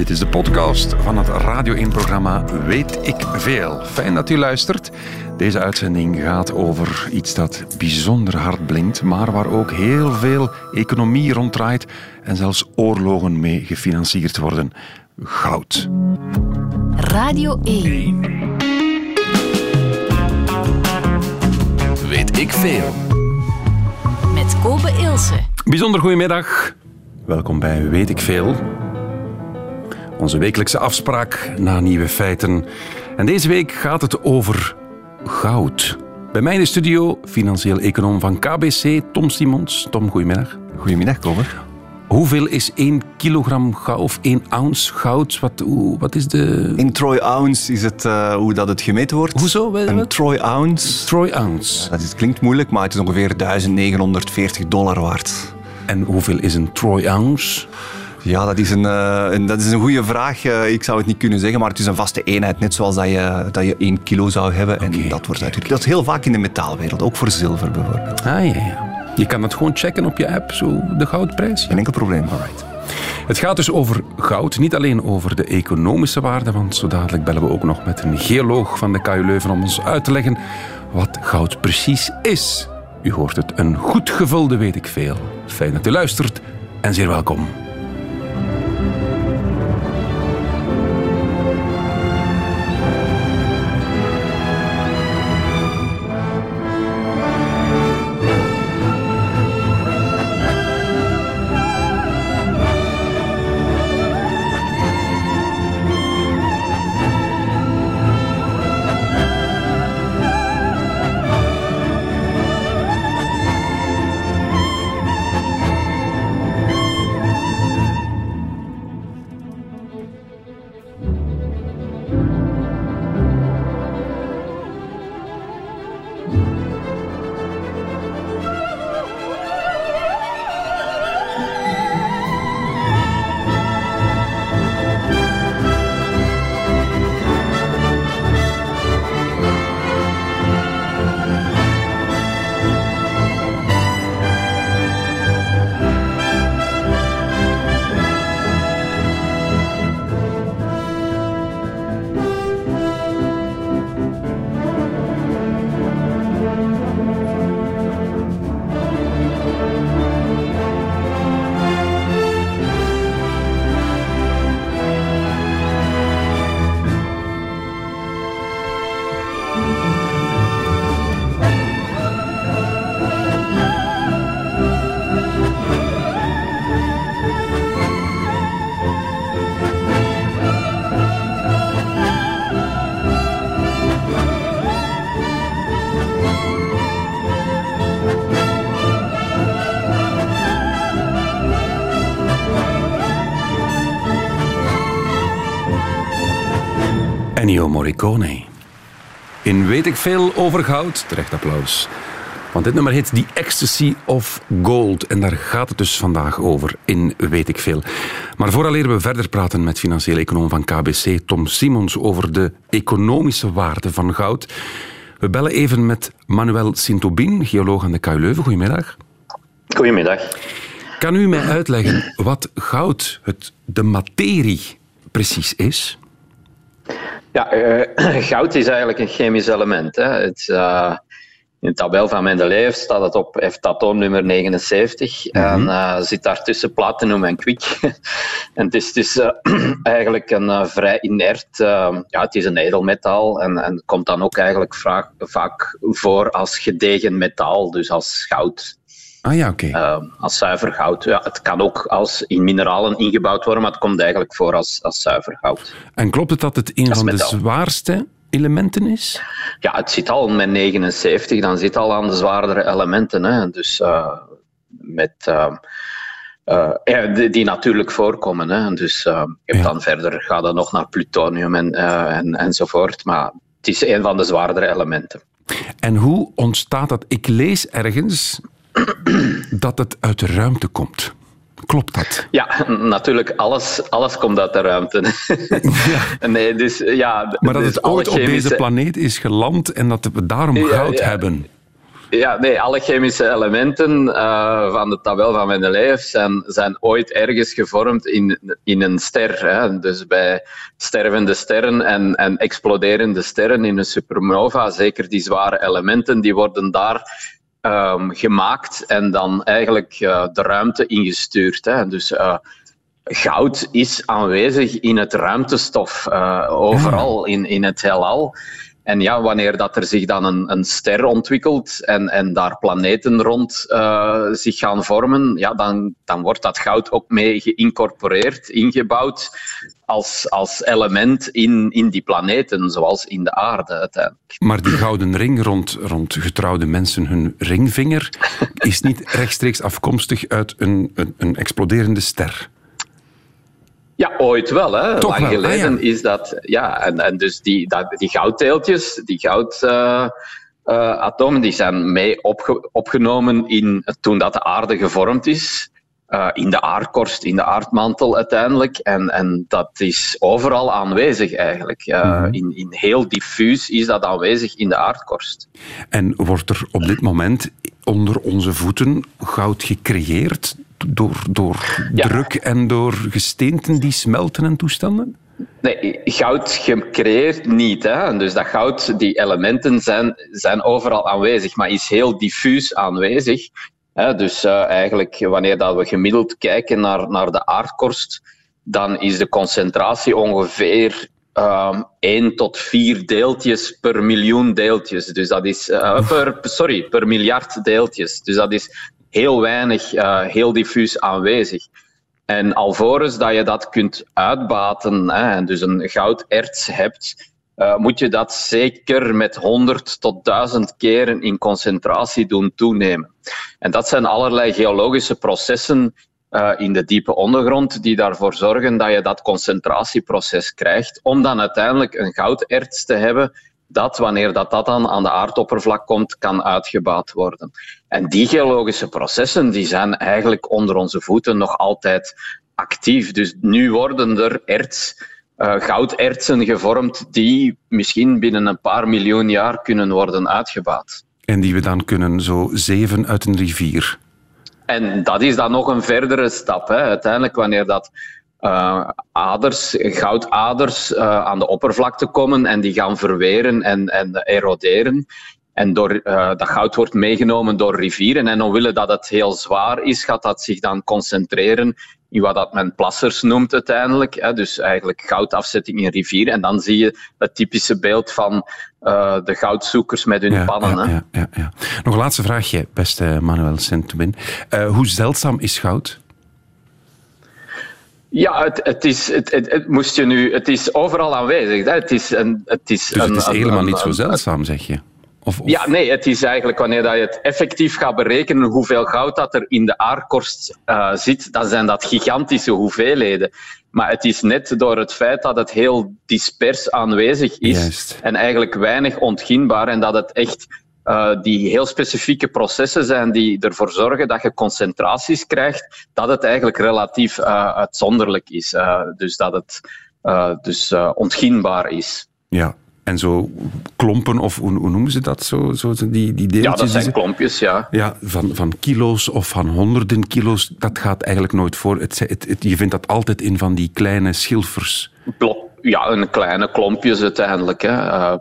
Dit is de podcast van het Radio 1-programma Weet ik Veel. Fijn dat u luistert. Deze uitzending gaat over iets dat bijzonder hard blinkt, maar waar ook heel veel economie ronddraait en zelfs oorlogen mee gefinancierd worden. Goud. Radio 1. Weet ik veel. Met Kobe Ilse. Bijzonder goedemiddag. Welkom bij Weet ik Veel. Onze wekelijkse afspraak na nieuwe feiten. En deze week gaat het over goud. Bij mij in de studio, financieel econoom van KBC, Tom Simons. Tom, goedemiddag. Goedemiddag, Kobe. Hoeveel is 1 kilogram goud of 1 ounce goud? Wat, wat is de... In troy ounce is het uh, hoe dat het gemeten wordt. Hoezo? Wat? Een troy ounce. Troy ounce. Dat is, klinkt moeilijk, maar het is ongeveer 1940 dollar waard. En hoeveel is een troy ounce? Ja, dat is een, uh, een, dat is een goede vraag. Uh, ik zou het niet kunnen zeggen, maar het is een vaste eenheid. Net zoals dat je, dat je 1 kilo zou hebben. En dat wordt. Dat is heel vaak in de metaalwereld, ook voor zilver bijvoorbeeld. Ah ja, ja. Je kan het gewoon checken op je app, zo de goudprijs. Geen enkel probleem. Alright. Het gaat dus over goud, niet alleen over de economische waarde, want zo dadelijk bellen we ook nog met een geoloog van de KU Leuven om ons uit te leggen wat goud precies is. U hoort het, een goed gevulde weet ik veel. Fijn dat u luistert en zeer welkom. Ennio Morricone. In Weet ik veel over goud, terecht applaus. Want dit nummer heet The Ecstasy of Gold. En daar gaat het dus vandaag over in Weet ik veel. Maar vooraleer we verder praten met financieel econoom van KBC, Tom Simons, over de economische waarde van goud. We bellen even met Manuel Sintobin, geoloog aan de KU Leuven. Goedemiddag. Goedemiddag. Kan u mij uitleggen wat goud, het, de materie, precies is? Ja, uh, goud is eigenlijk een chemisch element. Hè. Het, uh, in de tabel van Mendeleev staat het op heeft atoomnummer 79 mm -hmm. en uh, zit daartussen platinum en kwik. en het is, is eigenlijk een vrij inert, ja, het is een edelmetaal en, en komt dan ook eigenlijk vaak, vaak voor als gedegen metaal, dus als goud. Ah ja, oké. Okay. Uh, als zuiver goud. Ja, het kan ook als in mineralen ingebouwd worden, maar het komt eigenlijk voor als, als zuiver goud. En klopt het dat het een van de zwaarste elementen is? Ja, het zit al met 79, dan zit al aan de zwaardere elementen. Hè. Dus uh, met... Uh, ja, die, die, natuurlijk voorkomen. Hè. Dus je hebt Ja. dan verder gaat het nog naar plutonium en, en, enzovoort. Maar het is een van de zwaardere elementen. En hoe ontstaat dat? Ik lees ergens dat het uit de ruimte komt. Klopt dat? Ja, natuurlijk, alles, alles komt uit de ruimte. nee, dus, ja, Maar dat dus het ooit op deze planeet is geland en dat we daarom Ja, goud ja. hebben. Ja, nee, alle chemische elementen uh, van de tabel van Mendeleev zijn, zijn ooit ergens gevormd in, in een ster. Hè. Dus bij stervende sterren en, en exploderende sterren in een supernova, zeker die zware elementen, die worden daar um, gemaakt en dan eigenlijk uh, de ruimte ingestuurd. Hè. Dus uh, goud is aanwezig in het ruimtestof, uh, overal in, in het heelal. En ja, wanneer dat er zich dan een, een ster ontwikkelt en, en daar planeten rond uh, zich gaan vormen, ja, dan, dan wordt dat goud ook mee geïncorporeerd, ingebouwd als, als element in, in die planeten, zoals in de aarde uiteindelijk. Maar die gouden ring rond, rond getrouwde mensen, hun ringvinger, is niet rechtstreeks afkomstig uit een, een, een exploderende ster. Ja, ooit wel. Hè. Toch Lang wel. geleden ah, ja. is dat. Ja, en, en dus die, dat, die gouddeeltjes, die goudatomen, uh, uh, die zijn mee opge opgenomen in, toen dat de aarde gevormd is. Uh, in de aardkorst, in de aardmantel uiteindelijk. En, en dat is overal aanwezig eigenlijk. Mm -hmm. in, in heel diffuus is dat aanwezig in de aardkorst. En wordt er op dit moment onder onze voeten goud gecreëerd door, door ja. druk en door gesteenten die smelten en toestanden? Nee, goud gecreëerd niet. Hè? Dus dat goud, die elementen zijn, zijn overal aanwezig, maar is heel diffuus aanwezig. Hè? Dus uh, eigenlijk, wanneer dat we gemiddeld kijken naar, naar de aardkorst, dan is de concentratie ongeveer um, 1 tot 4 deeltjes per miljoen deeltjes. Dus dat is, uh, per, sorry, per miljard deeltjes. Dus dat is heel weinig, uh, heel diffuus aanwezig. En alvorens dat je dat kunt uitbaten hè, en dus een gouderts hebt, uh, moet je dat zeker met 100 tot 1000 keren in concentratie doen toenemen. En dat zijn allerlei geologische processen uh, in de diepe ondergrond die daarvoor zorgen dat je dat concentratieproces krijgt, om dan uiteindelijk een gouderts te hebben dat, wanneer dat, dat dan aan de aardoppervlak komt, kan uitgebaat worden. En die geologische processen die zijn eigenlijk onder onze voeten nog altijd actief. Dus nu worden er erts, uh, goudertsen gevormd die misschien binnen een paar miljoen jaar kunnen worden uitgebaat. En die we dan kunnen zo zeven uit een rivier. En dat is dan nog een verdere stap. Hè. Uiteindelijk, wanneer dat uh, aders, goudaders uh, aan de oppervlakte komen en die gaan verweren en, en eroderen. En door, uh, dat goud wordt meegenomen door rivieren. En omwille dat het heel zwaar is, gaat dat zich dan concentreren in wat dat men plassers noemt uiteindelijk. Hè. Dus eigenlijk goudafzetting in rivieren. En dan zie je het typische beeld van uh, de goudzoekers met hun ja, pannen. Ja, ja, ja, Nog een laatste vraagje, beste Manuel Sentubin. Uh, hoe zeldzaam is goud? Ja, het, het, is, het, het, het, moest je nu, het is overal aanwezig. Hè. Het is, een, het is, dus een, het is helemaal een, niet zo zeldzaam, zeg je? Of, of... Ja, nee, het is eigenlijk wanneer dat je het effectief gaat berekenen hoeveel goud dat er in de aardkorst uh, zit, dan zijn dat gigantische hoeveelheden. Maar het is net door het feit dat het heel dispers aanwezig is Juist. en eigenlijk weinig ontginbaar en dat het echt uh, die heel specifieke processen zijn die ervoor zorgen dat je concentraties krijgt, dat het eigenlijk relatief uh, uitzonderlijk is. Uh, dus dat het dus, ontginbaar is. Ja, en zo klompen, of hoe, hoe, noemen ze dat? Zo, zo die, die deeltjes? Ja, dat zijn klompjes, ja. Ja, van, van kilo's of van honderden kilo's, dat gaat eigenlijk nooit voor. Het, het, het, je vindt dat altijd in van die kleine schilfers. Ja, een kleine klompjes uiteindelijk. Hè. Uh,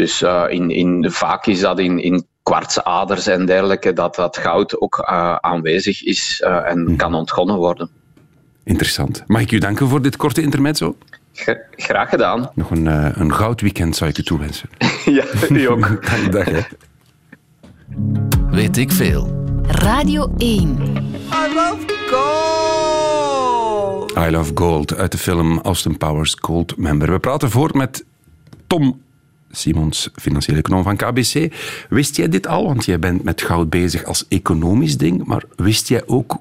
dus uh, in, in, vaak is dat in, in kwartsaders en dergelijke, dat dat goud ook uh, aanwezig is uh, en hm. kan ontgonnen worden. Interessant. Mag ik u danken voor dit korte intermezzo? Graag gedaan. Nog een, uh, een goud weekend zou ik u toewensen. ja, u ook. dag. Weet ik veel. Radio 1. I love gold! I Love Gold uit de film Austin Powers Gold Member. We praten voort met Tom Simons, financiële econoom van KBC. Wist jij dit al? Want jij bent met goud bezig als economisch ding, maar wist jij ook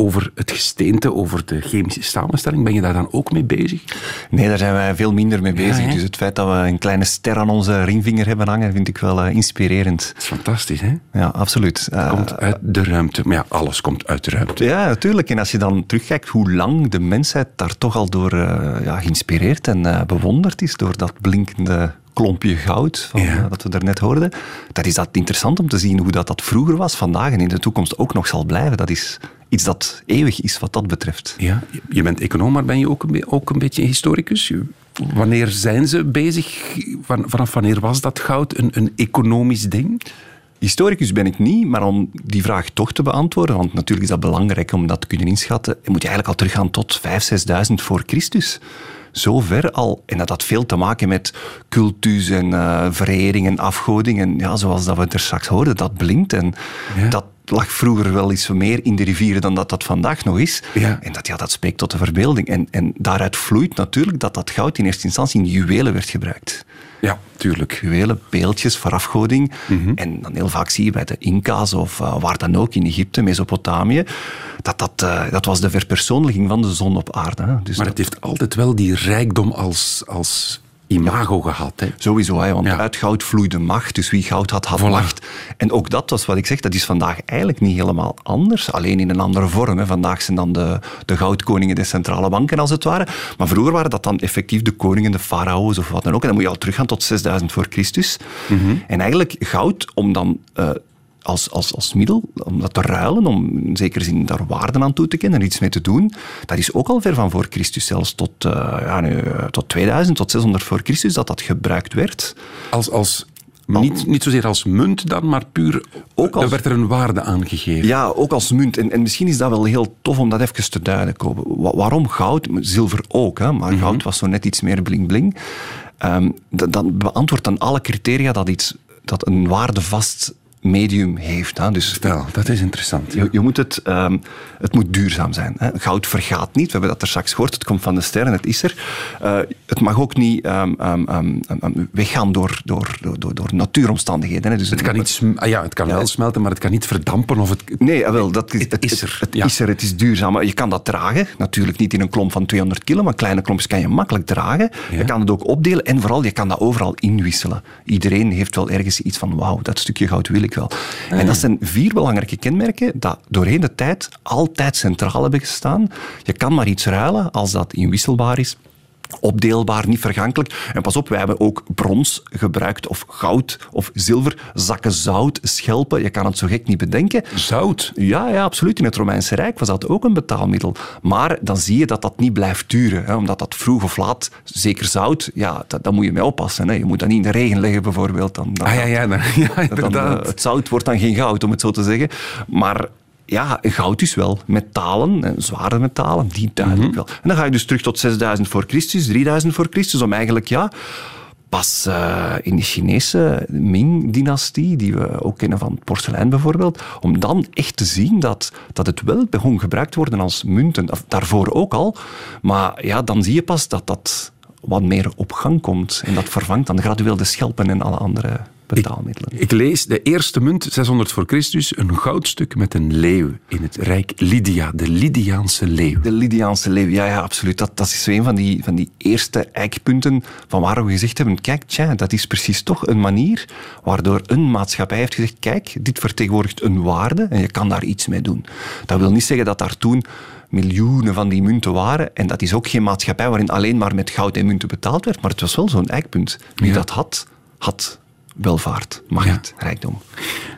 over het gesteente, over de chemische samenstelling. Ben je daar dan ook mee bezig? Nee, daar zijn wij veel minder mee bezig. Ja, dus het feit dat we een kleine ster aan onze ringvinger hebben hangen, vind ik wel uh, inspirerend. Dat is fantastisch, hè? Ja, absoluut. Het uh, komt uit de ruimte. Maar ja, alles komt uit de ruimte. Ja, natuurlijk. En als je dan terugkijkt hoe lang de mensheid daar toch al door uh, ja, geïnspireerd en bewonderd is door dat blinkende klompje goud, van, Ja. eh, dat we daarnet hoorden. Dat is dat interessant om te zien hoe dat, dat vroeger was, vandaag en in de toekomst ook nog zal blijven. Dat is iets dat eeuwig is wat dat betreft. Ja, je bent econoom, maar ben je ook een, ook een beetje historicus? Je- Wanneer zijn ze bezig? Van- Vanaf wanneer was dat goud een, een economisch ding? Historicus ben ik niet, maar om die vraag toch te beantwoorden, want natuurlijk is dat belangrijk om dat te kunnen inschatten, moet je eigenlijk al teruggaan tot 5.000, 6.000 voor Christus. Zo ver al. En dat had veel te maken met cultus en eh verering en afgoding. En ja, zoals dat we er straks hoorden, dat blinkt. En Ja. dat lag vroeger wel iets meer in de rivieren dan dat dat vandaag nog is. Ja. En dat, ja, dat spreekt tot de verbeelding. En, en daaruit vloeit natuurlijk dat dat goud in eerste instantie in juwelen werd gebruikt Ja, tuurlijk. juwelen, beeldjes voor afgoding. Mhm. En dan heel vaak zie je bij de Inca's of eh, waar dan ook in Egypte, Mesopotamië, dat dat, eh, dat was de verpersoonlijking van de zon op aarde. Hè. Dus Maar dat- het heeft altijd wel die rijkdom als, als imago gehad. Hè? Sowieso, hè, want Ja. uit goud vloeide macht. Dus wie goud had, had Voilà. macht. En ook dat was wat ik zeg, dat is vandaag eigenlijk niet helemaal anders. Alleen in een andere vorm. Hè. Vandaag zijn dan de, de goudkoningen de centrale banken, als het ware. Maar vroeger waren dat dan effectief de koningen, de farao's of wat dan ook. En dan moet je al teruggaan tot 6000 voor Christus. Mhm. En eigenlijk goud, om dan... eh, als, als, als middel, om dat te ruilen, om in zekere zin daar waarden aan toe te kennen en iets mee te doen, dat is ook al ver van voor Christus, zelfs tot, eh, ja, nu, eh, tot 2000, tot 600 voor Christus, dat dat gebruikt werd. Als, als, niet, niet zozeer als munt dan, maar puur... Ook als- Er werd er een waarde aan gegeven. Ja, ook als munt. En, en misschien is dat wel heel tof om dat even te duiden, Kobe. Wa- waarom goud? Zilver ook, hè? maar goud was zo net iets meer bling-bling. Ehm, dat- dan beantwoordt dan alle criteria dat, iets, dat een waardevast medium heeft. Hè? Dus Stel, dat is interessant. je, je moet het, ehm, het moet duurzaam zijn. Hè. Goud vergaat niet. We hebben dat er straks gehoord. Het komt van de sterren, het is er. Eh, het mag ook niet ehm, ehm, weggaan door, door, door, door, natuuromstandigheden. Hè. Dus Het kan, niet sm- ah ja, het kan Ja. wel smelten, maar het kan niet verdampen. Of het, Nee, ah, wel, dat is, Het is er, Het, ja. is er, het is duurzaam. Maar Je kan dat dragen. Natuurlijk niet in een klomp van 200 kilo, maar kleine klompjes kan je makkelijk dragen. Je kan het ook opdelen en vooral, je kan dat overal inwisselen. Iedereen heeft wel ergens iets van, wauw, dat stukje goud wil ik wel. En dat zijn vier belangrijke kenmerken dat doorheen de tijd altijd centraal hebben gestaan. Je kan maar iets ruilen als dat inwisselbaar is. Opdeelbaar, niet vergankelijk. En pas op, wij hebben ook brons gebruikt, of goud, of zilver, zakken zout, schelpen. Je kan het zo gek niet bedenken. zout. Ja, ja, absoluut. In het Romeinse Rijk was dat ook een betaalmiddel. Maar dan zie je dat dat niet blijft duren. Hè, omdat dat vroeg of laat, zeker zout, ja, dat, daar moet je mee oppassen. Hè. Je moet dat niet in de regen leggen, bijvoorbeeld. Dan, dan Ah ja, ja, dan- ja dan, inderdaad. eh, het zout wordt dan geen goud, om het zo te zeggen. Maar ja, goud is wel metalen, zware metalen, die duidelijk wel. En dan ga je dus terug tot 6000 voor Christus, 3000 voor Christus, om eigenlijk, ja, pas eh, in de Chinese Ming-dynastie, die we ook kennen van porselein bijvoorbeeld, om dan echt te zien dat, dat het wel begon gebruikt worden als munten. Of Daarvoor ook al, maar ja, dan zie je pas dat dat wat meer op gang komt. En dat vervangt dan gradueel de schelpen en alle andere betaalmiddelen. Ik lees de eerste munt, 600 voor Christus, een goudstuk met een leeuw in het rijk Lydia, de Lydiaanse leeuw. De Lydiaanse leeuw, ja, ja absoluut. Dat, dat is zo een van die, van die eerste eikpunten van waar we gezegd hebben, kijk, tja, dat is precies toch een manier waardoor een maatschappij heeft gezegd, kijk, dit vertegenwoordigt een waarde en je kan daar iets mee doen. Dat wil niet zeggen dat daar toen miljoenen van die munten waren en dat is ook geen maatschappij waarin alleen maar met goud en munten betaald werd, maar het was wel zo'n eikpunt. Wie Ja. dat had, had welvaart, macht, rijkdom.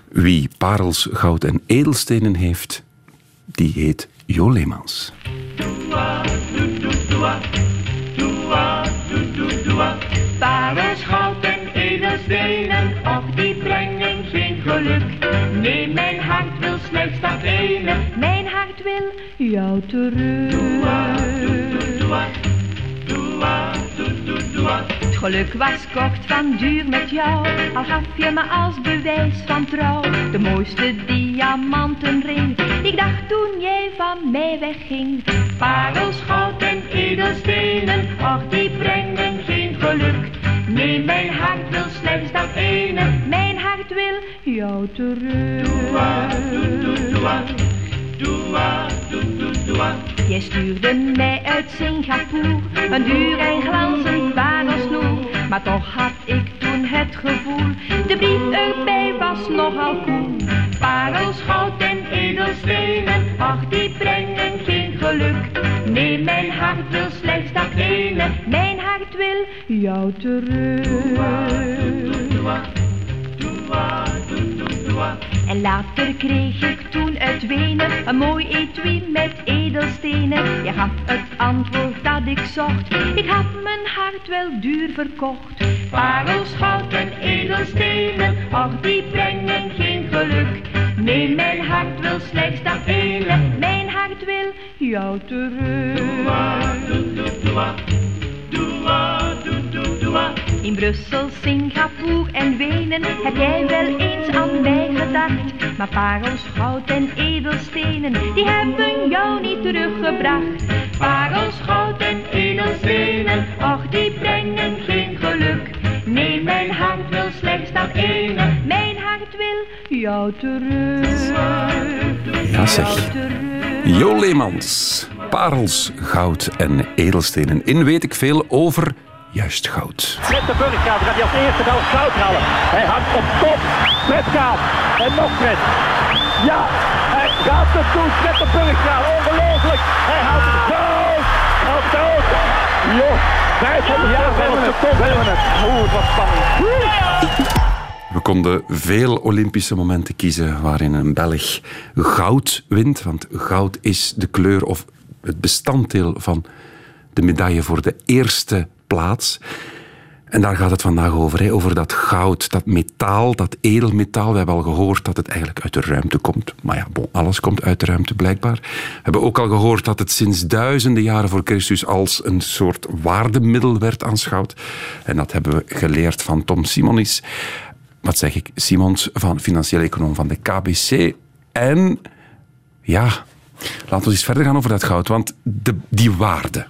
Wie parels, goud en edelstenen heeft, die heet Jo Leemans. Parels, goud en edelstenen, och die brengen geen geluk. Nee, mijn hart wil slechts dat ene. Mijn hart wil jou terug. Geluk was kort van duur met jou, al gaf je me als bewijs van trouw de mooiste diamantenring. Ik dacht toen jij van mij wegging, Parels, goud en edelstenen, och die brengen geen geluk. Nee, mijn hart wil slechts dat ene. mijn hart wil jou terug. Jij stuurde mij uit Singapore een duur en glanzend parelsnoer. Maar toch had ik toen het gevoel, de brief erbij was nogal koel. Parels, goud en edelstenen, ach die brengen geen geluk. Nee, mijn hart wil slechts dat ene. Mijn hart hart wil jou terug. En later kreeg ik toen uit Wenen een mooi etui met edelstenen. Je gaf het antwoord dat ik zocht, ik had mijn hart wel duur verkocht. Parels, goud en edelstenen, och die brengen geen geluk. Nee, mijn hart wil slechts dat ene, mijn hart wil jou terug. In Brussel, Singapore en Wenen heb jij wel gedacht. Maar parels, goud en edelstenen, die hebben jou niet teruggebracht. Parels, goud en edelstenen, och die brengen geen geluk. Nee, mijn hart wil slechts dat ene, mijn hart wil jou terug. Ja, zeg. Jo Leemans, parels, goud en edelstenen. In weet ik veel over juist goud. Fred de Burggraaf gaat hij als eerste wel goud halen. Hij hangt op kop. Fred gaat. En nog Fred. Ja, hij gaat het doen. Fred de Burggraaf. Ongelooflijk. Hij haalt het goud. Goud, goud. Joh, 500 jaar van het seconde. Oeh, het was spannend. We konden veel Olympische momenten kiezen waarin een Belg goud wint. Want goud is de kleur of het bestanddeel van de medaille voor de eerste plaats. En daar gaat het vandaag over, hè, over dat goud, dat metaal, dat edelmetaal. We hebben al gehoord dat het eigenlijk uit de ruimte komt. Maar ja, alles komt uit de ruimte blijkbaar. We hebben ook al gehoord dat het sinds duizenden jaren voor Christus als een soort waardemiddel werd aanschouwd. En dat hebben we geleerd van Tom Simonis. Wat zeg ik? Simons van financieel econoom van de KBC. En ja, laten we eens verder gaan over dat goud. Want de, die waarde,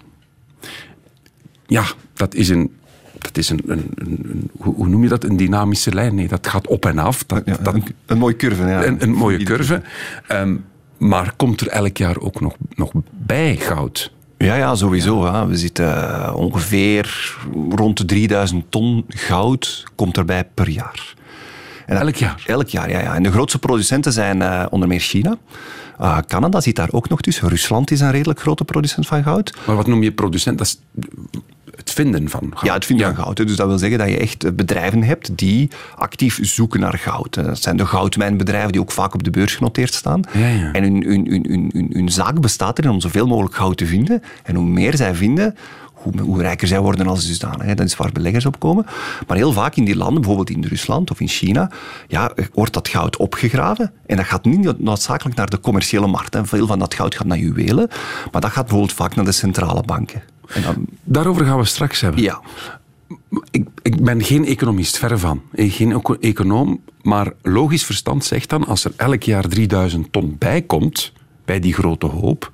ja, dat is een. Dat is een, een, een, hoe noem je dat? Een dynamische lijn. Nee, dat gaat op en af. Dat, Ja, dat, een, mooie curve. Ja. een, mooie curve. Ehm, maar komt er elk jaar ook nog, nog bij goud? Ja, ja, sowieso. Ja. We zitten eh, ongeveer rond de 3000 ton goud komt erbij per jaar. En Elk jaar? Elk jaar, ja. ja. En de grootste producenten zijn eh, onder meer China. Uh, Canada zit daar ook nog tussen. Rusland is een redelijk grote producent van goud. Maar wat noem je producent? Dat is het vinden van goud. Ja, het vinden van goud. Dus dat wil zeggen dat je echt eh, bedrijven hebt die actief zoeken naar goud. Eh, Dat zijn de goudmijnbedrijven die ook vaak op de beurs genoteerd staan. Ja, ja. En hun, hun, hun, hun, hun, hun zaak bestaat erin om zoveel mogelijk goud te vinden. En hoe meer zij vinden, hoe, hoe rijker zij worden als dusdanig. hè. Dat is waar beleggers op komen. Maar heel vaak in die landen, bijvoorbeeld in Rusland of in China, ja, wordt dat goud opgegraven. En dat gaat niet noodzakelijk naar de commerciële markt. Hè. Veel van dat goud gaat naar juwelen. Maar dat gaat bijvoorbeeld vaak naar de centrale banken. En Daarover gaan we straks hebben. ja, Ik, ik ben geen economist, verre van. Ik Geen eco- econoom, maar logisch verstand zegt dan, als er elk jaar 3000 ton bijkomt, bij die grote hoop,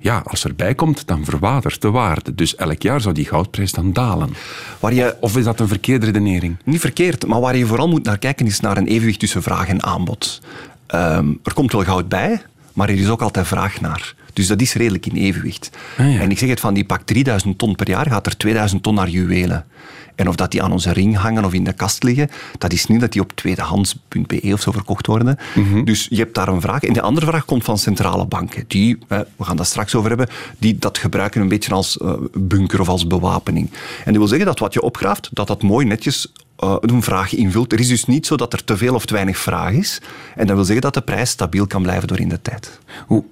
ja, als er bijkomt, dan verwatert de waarde. Dus elk jaar zou die goudprijs dan dalen. waar je Of is dat een verkeerde redenering? Niet verkeerd, maar waar je vooral moet naar kijken is naar een evenwicht tussen vraag en aanbod. Ehm, er komt wel goud bij, maar er is ook altijd vraag naar. Dus dat is redelijk in evenwicht. Ah, ja. En ik zeg het van die pak 3000 ton per jaar, gaat er 2000 ton naar juwelen. En of dat die aan onze ring hangen of in de kast liggen, dat is niet dat die op tweedehands.be of zo verkocht worden. Mhm. Dus je hebt daar een vraag. En de andere vraag komt van centrale banken. Die, we gaan dat straks over hebben, die dat gebruiken een beetje als eh, bunker of als bewapening. En dat wil zeggen dat wat je opgraaft, dat dat mooi netjes eh, een vraag invult. Er is dus niet zo dat er te veel of te weinig vraag is. En dat wil zeggen dat de prijs stabiel kan blijven door in de tijd.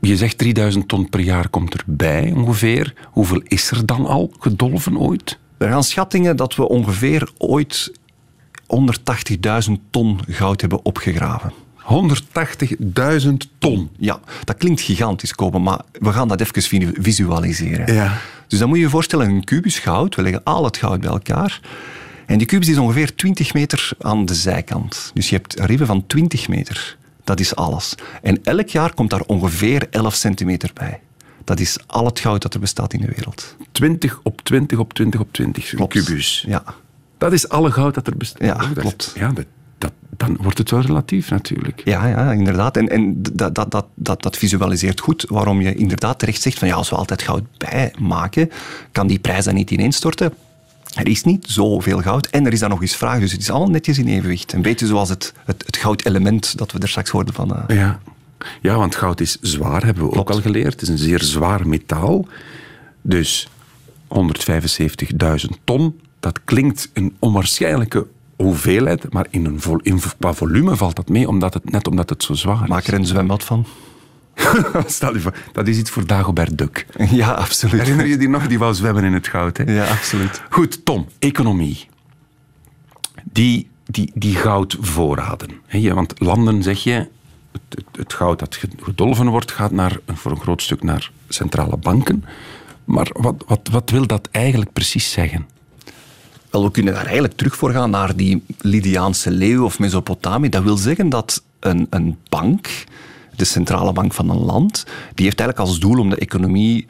Je zegt 3000 ton per jaar komt erbij ongeveer. Hoeveel is er dan al gedolven ooit? Er gaan schattingen dat we ongeveer ooit 180.000 ton goud hebben opgegraven. 180.000 ton. Ja, dat klinkt gigantisch, Kopen, maar we gaan dat even vi- visualiseren. Ja. Dus dan moet je je voorstellen, een kubus goud, we leggen al het goud bij elkaar. En die kubus is ongeveer 20 meter aan de zijkant. Dus je hebt ribben van 20 meter. Dat is alles. En elk jaar komt daar ongeveer 11 centimeter bij. Dat is al het goud dat er bestaat in de wereld. 20 op 20 op 20 op 20 Klopt. kubus. Ja. Dat is alle goud dat er bestaat. Ja, dat- klopt. Ja, dat, dat, dan wordt het wel relatief natuurlijk. Ja, ja, inderdaad. En, en dat, dat, dat, dat, dat visualiseert goed waarom je inderdaad terecht zegt van ja, als we altijd goud bijmaken, kan die prijs dan niet ineenstorten. Er is niet zoveel goud en er is dan nog eens vraag. Dus het is allemaal netjes in evenwicht. Een beetje zoals het, het, het goudelement dat we er straks hoorden van. eh, Ja. ja, want goud is zwaar, hebben we ook al geleerd. Het is een zeer zwaar metaal. Dus 175.000 ton. Dat klinkt een onwaarschijnlijke hoeveelheid, maar in een vol, in, qua volume valt dat mee, omdat het, net omdat het zo zwaar is. Maak er een zwembad van. Stel je voor, dat is iets voor Dagobert Duck. Ja, absoluut. Herinner je die nog? Die wou zwemmen in het goud. Hè? Ja, absoluut. Goed, Tom, economie. Die, die, die goudvoorraden. Hè, want landen, zeg je, het, het, het, goud dat gedolven wordt, gaat naar, voor een groot stuk naar centrale banken. Maar wat, wat, wat wil dat eigenlijk precies zeggen? Wel, we kunnen daar eigenlijk terug voor gaan naar die Lydiaanse leeuw of Mesopotamië. Dat wil zeggen dat een, een bank, de centrale bank van een land, die heeft eigenlijk als doel om de economie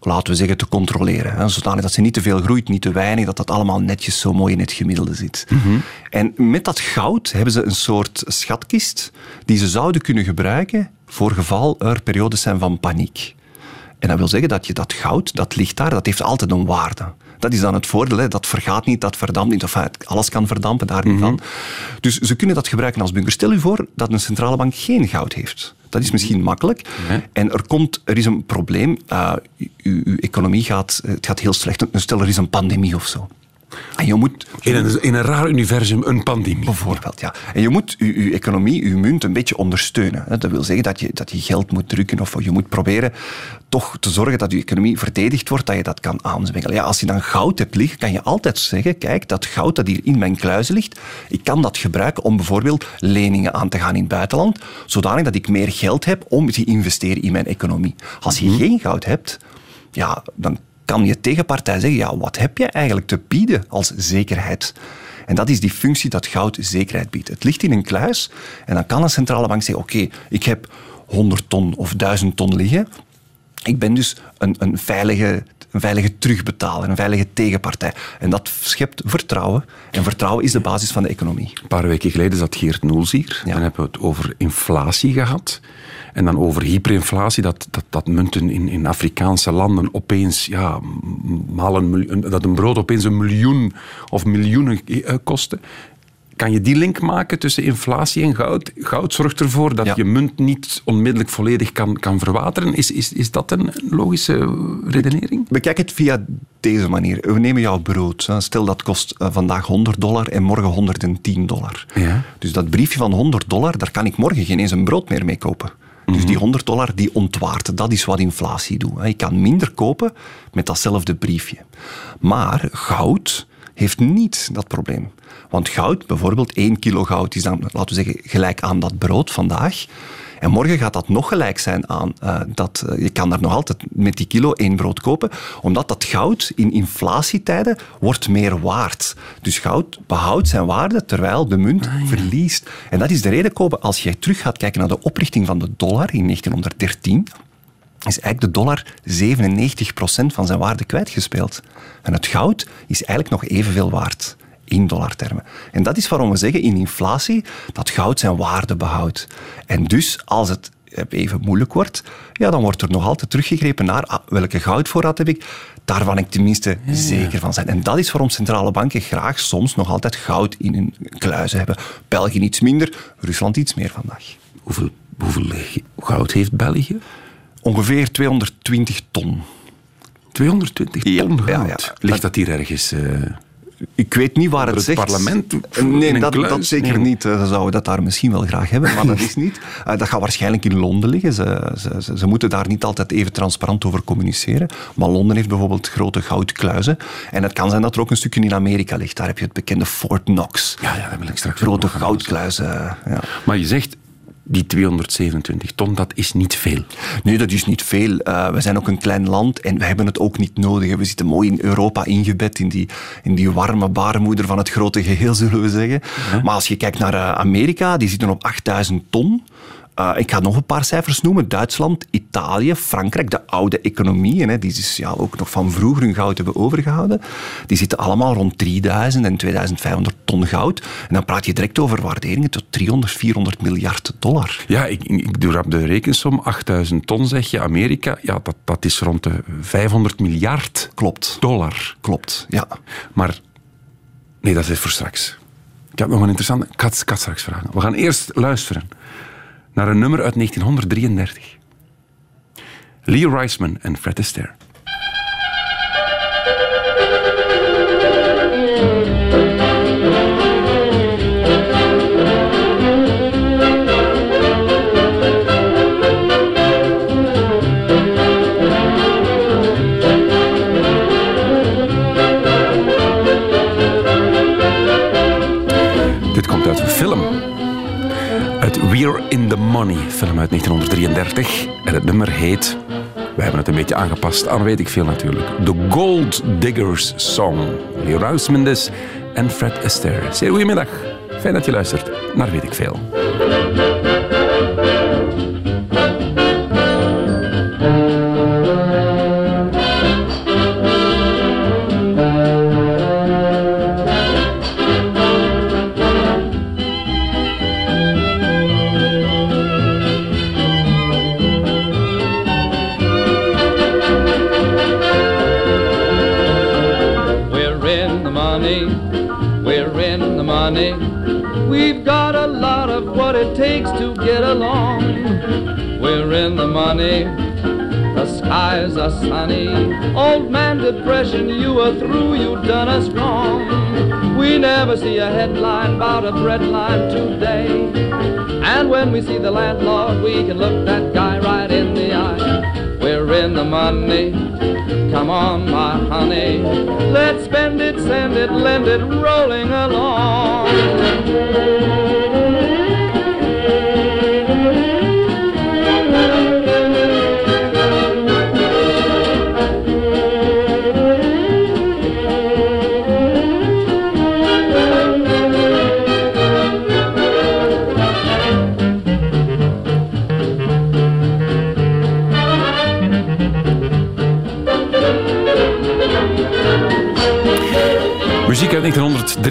laten we zeggen, te controleren. Hè, zodanig dat ze niet te veel groeit, niet te weinig, dat dat allemaal netjes zo mooi in het gemiddelde zit. Mhm. En met dat goud hebben ze een soort schatkist die ze zouden kunnen gebruiken voor geval er periodes zijn van paniek. En dat wil zeggen dat je dat goud, dat ligt daar, dat heeft altijd een waarde. Dat is dan het voordeel. Hè. Dat vergaat niet, dat verdampt niet. Of alles kan verdampen, daar niet van. Dus ze kunnen dat gebruiken als bunker. Stel u voor dat een centrale bank geen goud heeft. Dat is misschien makkelijk. En er, komt, er is een probleem. Uh, uw, uw, economie gaat, het gaat heel slecht. Stel er is een pandemie of zo. En je moet, in, een, in een raar universum een pandemie. Bijvoorbeeld, ja. En je moet je, je economie, je munt een beetje ondersteunen. Dat wil zeggen dat je, dat je geld moet drukken of je moet proberen toch te zorgen dat je economie verdedigd wordt, dat je dat kan aanzwengelen. Ja, als je dan goud hebt liggen, kan je altijd zeggen, kijk, dat goud dat hier in mijn kluizen ligt, ik kan dat gebruiken om bijvoorbeeld leningen aan te gaan in het buitenland, zodanig dat ik meer geld heb om te investeren in mijn economie. Als je geen goud hebt, ja, dan kan je tegenpartij zeggen, ja, wat heb je eigenlijk te bieden als zekerheid? En dat is die functie dat goud zekerheid biedt. Het ligt in een kluis en dan kan een centrale bank zeggen, oké, ik heb 100 ton of 1000 ton liggen. Ik ben dus een, een, veilige, een veilige terugbetaler, een veilige tegenpartij. En dat schept vertrouwen. En vertrouwen is de basis van de economie. Een paar weken geleden zat Geert Noels hier. Ja. Dan hebben we het over inflatie gehad. En dan over hyperinflatie, dat, dat, dat munten in, in Afrikaanse landen opeens, ja, maal een, dat een brood opeens een miljoen of miljoenen eh, kostte. Kan je die link maken tussen inflatie en goud? Goud zorgt ervoor dat je munt niet onmiddellijk volledig kan, kan verwateren. Is, is, is dat een logische redenering? Bekijk het via deze manier. We nemen jouw brood. Stel dat kost eh, vandaag 100 dollar en morgen 110 dollar. Ja. Dus dat briefje van 100 dollar, daar kan ik morgen geen eens een brood meer mee kopen. Dus die 100 dollar die ontwaart, dat is wat inflatie doet. Je kan minder kopen met datzelfde briefje. Maar goud heeft niet dat probleem. Want goud, bijvoorbeeld 1 kilo goud, is dan, laten we zeggen, gelijk aan dat brood vandaag. En morgen gaat dat nog gelijk zijn aan uh, dat uh, je kan daar nog altijd met die kilo één brood kopen, omdat dat goud in inflatietijden wordt meer waard. Dus goud behoudt zijn waarde terwijl de munt ah, ja. verliest. En dat is de reden, Kobe, als je terug gaat kijken naar de oprichting van de dollar in 1913, is eigenlijk de dollar 97% van zijn waarde kwijtgespeeld. En het goud is eigenlijk nog evenveel waard in dollartermen. En dat is waarom we zeggen in inflatie dat goud zijn waarde behoudt. En dus als het even moeilijk wordt, ja, dan wordt er nog altijd teruggegrepen naar ah, welke goudvoorraad heb ik. Daar kan ik tenminste ja. zeker van zijn. En dat is waarom centrale banken graag soms nog altijd goud in hun kluizen hebben. België iets minder, Rusland iets meer vandaag. Hoeveel, hoeveel goud heeft België? Ongeveer 220 ton. 220 ton ja, goud? Ja, ja. Ligt dat hier ergens... Uh ik weet niet waar het, het zegt. parlement? Nee, dat, dat, zeker nee. niet. Ze zouden dat daar misschien wel graag hebben, maar dat is niet. Uh, dat gaat waarschijnlijk in Londen liggen. Ze, ze, ze, ze, moeten daar niet altijd even transparant over communiceren. Maar Londen heeft bijvoorbeeld grote goudkluizen. En het kan zijn dat er ook een stukje in Amerika ligt. Daar heb je het bekende Fort Knox. Ja, ja dat wil ik straks Grote goudkluizen. Ja. Maar je zegt, die 227 ton, dat is niet veel. Nee, dat is niet veel. Uh, we zijn ook een klein land en we hebben het ook niet nodig. We zitten mooi in Europa ingebed, in die, in die warme baarmoeder van het grote geheel, zullen we zeggen. Ja. Maar als je kijkt naar uh, Amerika, die zitten op 8000 ton. Uh, ik ga nog een paar cijfers noemen. Duitsland, Italië, Frankrijk, de oude economieën, hè, die dus, ja, ook nog van vroeger hun goud hebben overgehouden, die zitten allemaal rond 3000 en 2500 ton goud. En dan praat je direct over waarderingen tot 300, 400 miljard dollar. Ja, ik, ik doe rap de rekensom. 8000 ton zeg je, Amerika, ja, dat, dat is rond de 500 miljard Klopt. dollar. Klopt, ja. Maar, nee, dat is voor straks. Ik heb nog een interessante... Ik ga, ik ga straks vragen. We gaan eerst luisteren naar een nummer uit 1933. Lee Reisman en Fred Astaire. Money, film uit 1933. En het nummer heet, we hebben het een beetje aangepast aan weet ik veel natuurlijk, The Gold Diggers Song. Leo dus en Fred Astaire. Zeer goedemiddag. Fijn dat je luistert naar weet ik veel. Money, we're in the money. We've got a lot of what it takes to get along. We're in the money, the skies are sunny. Old man depression, you are through, you done us wrong. We never see a headline about a bread line today. And when we see the landlord, we can look that guy right in the eye. We're in the money. Come on, my honey. Let's spend it, send it, lend it, rolling along.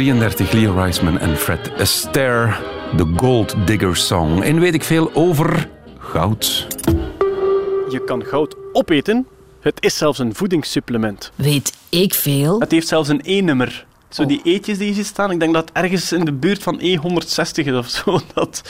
1933, Leo Reisman en Fred Astaire. The Gold Digger Song. En weet ik veel over goud. Je kan goud opeten. Het is zelfs een voedingssupplement. Weet ik veel? Het heeft zelfs een E-nummer. Zo die eetjes die je ziet staan, ik denk dat ergens in de buurt van E160 is of zo, dat,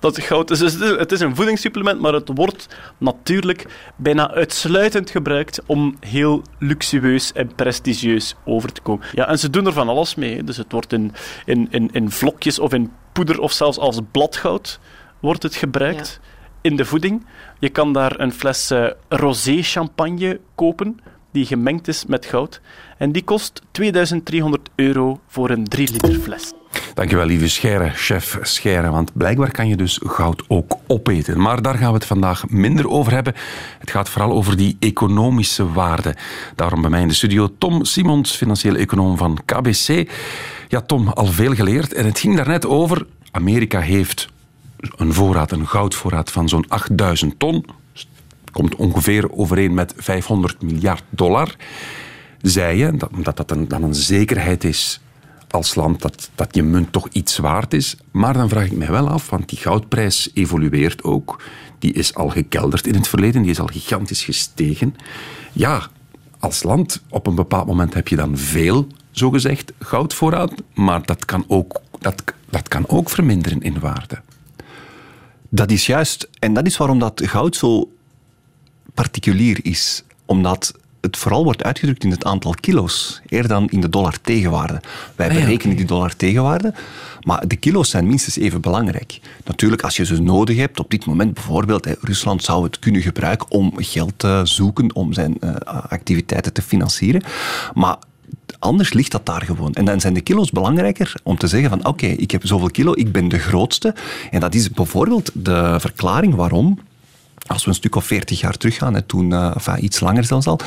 dat goud is. Dus het is- het is een voedingssupplement, maar het wordt natuurlijk bijna uitsluitend gebruikt om heel luxueus en prestigieus over te komen. Ja, en ze doen er van alles mee. Dus het wordt in, in, in, in vlokjes of in poeder of zelfs als bladgoud wordt het gebruikt in de voeding. Je kan daar een fles eh, rosé champagne kopen die gemengd is met goud. En die kost 2300 euro voor een 3 liter fles. Dankjewel, lieve Scheire, chef Scheire. Want blijkbaar kan je dus goud ook opeten. Maar daar gaan we het vandaag minder over hebben. Het gaat vooral over die economische waarde. Daarom bij mij in de studio Tom Simons, financieel econoom van KBC. Ja, Tom, al veel geleerd. En het ging daarnet over... Amerika heeft een voorraad, een goudvoorraad van zo'n 8000 ton. Komt ongeveer overeen met 500 miljard dollar. Zei je, dat, dat dan een zekerheid is als land dat, dat je munt toch iets waard is. Maar dan vraag ik mij wel af, want die goudprijs evolueert ook. Die is al gekelderd in het verleden, die is al gigantisch gestegen. Ja, als land, op een bepaald moment heb je dan veel, zogezegd, goudvoorraad. Maar dat kan ook, dat, dat kan ook verminderen in waarde. Dat is juist. En dat is waarom dat goud zo particulier is. Omdat het vooral wordt uitgedrukt in het aantal kilo's, eerder dan in de dollar tegenwaarde. Wij Ah ja, berekenen die dollar tegenwaarde, maar de kilo's zijn minstens even belangrijk. Natuurlijk, als je ze nodig hebt, op dit moment bijvoorbeeld, hè, Rusland zou het kunnen gebruiken om geld te zoeken, om zijn eh, activiteiten te financieren. Maar anders ligt dat daar gewoon. En dan zijn de kilo's belangrijker om te zeggen van oké, ik heb zoveel kilo, ik ben de grootste. En dat is bijvoorbeeld de verklaring waarom als we een stuk of 40 jaar teruggaan, hè, toen, eh, enfin, iets langer zelfs al,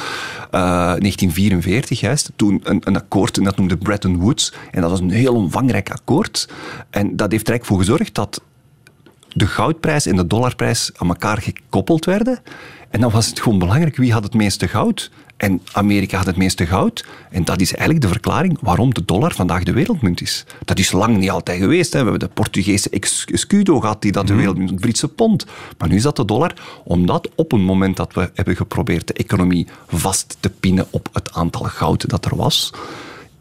eh, 1944 juist, toen een, een akkoord, en dat noemde Bretton Woods, en dat was een heel omvangrijk akkoord. En dat heeft er eigenlijk voor gezorgd dat de goudprijs en de dollarprijs aan elkaar gekoppeld werden. En dan was het gewoon belangrijk wie had het meeste goud. En Amerika had het meeste goud. En dat is eigenlijk de verklaring waarom de dollar vandaag de wereldmunt is. Dat is lang niet altijd geweest. Hè. We hebben de Portugese escudo gehad, die dat de wereldmunt, het Britse pond. Maar nu is dat de dollar, omdat op een moment dat we hebben geprobeerd de economie vast te pinnen op het aantal goud dat er was,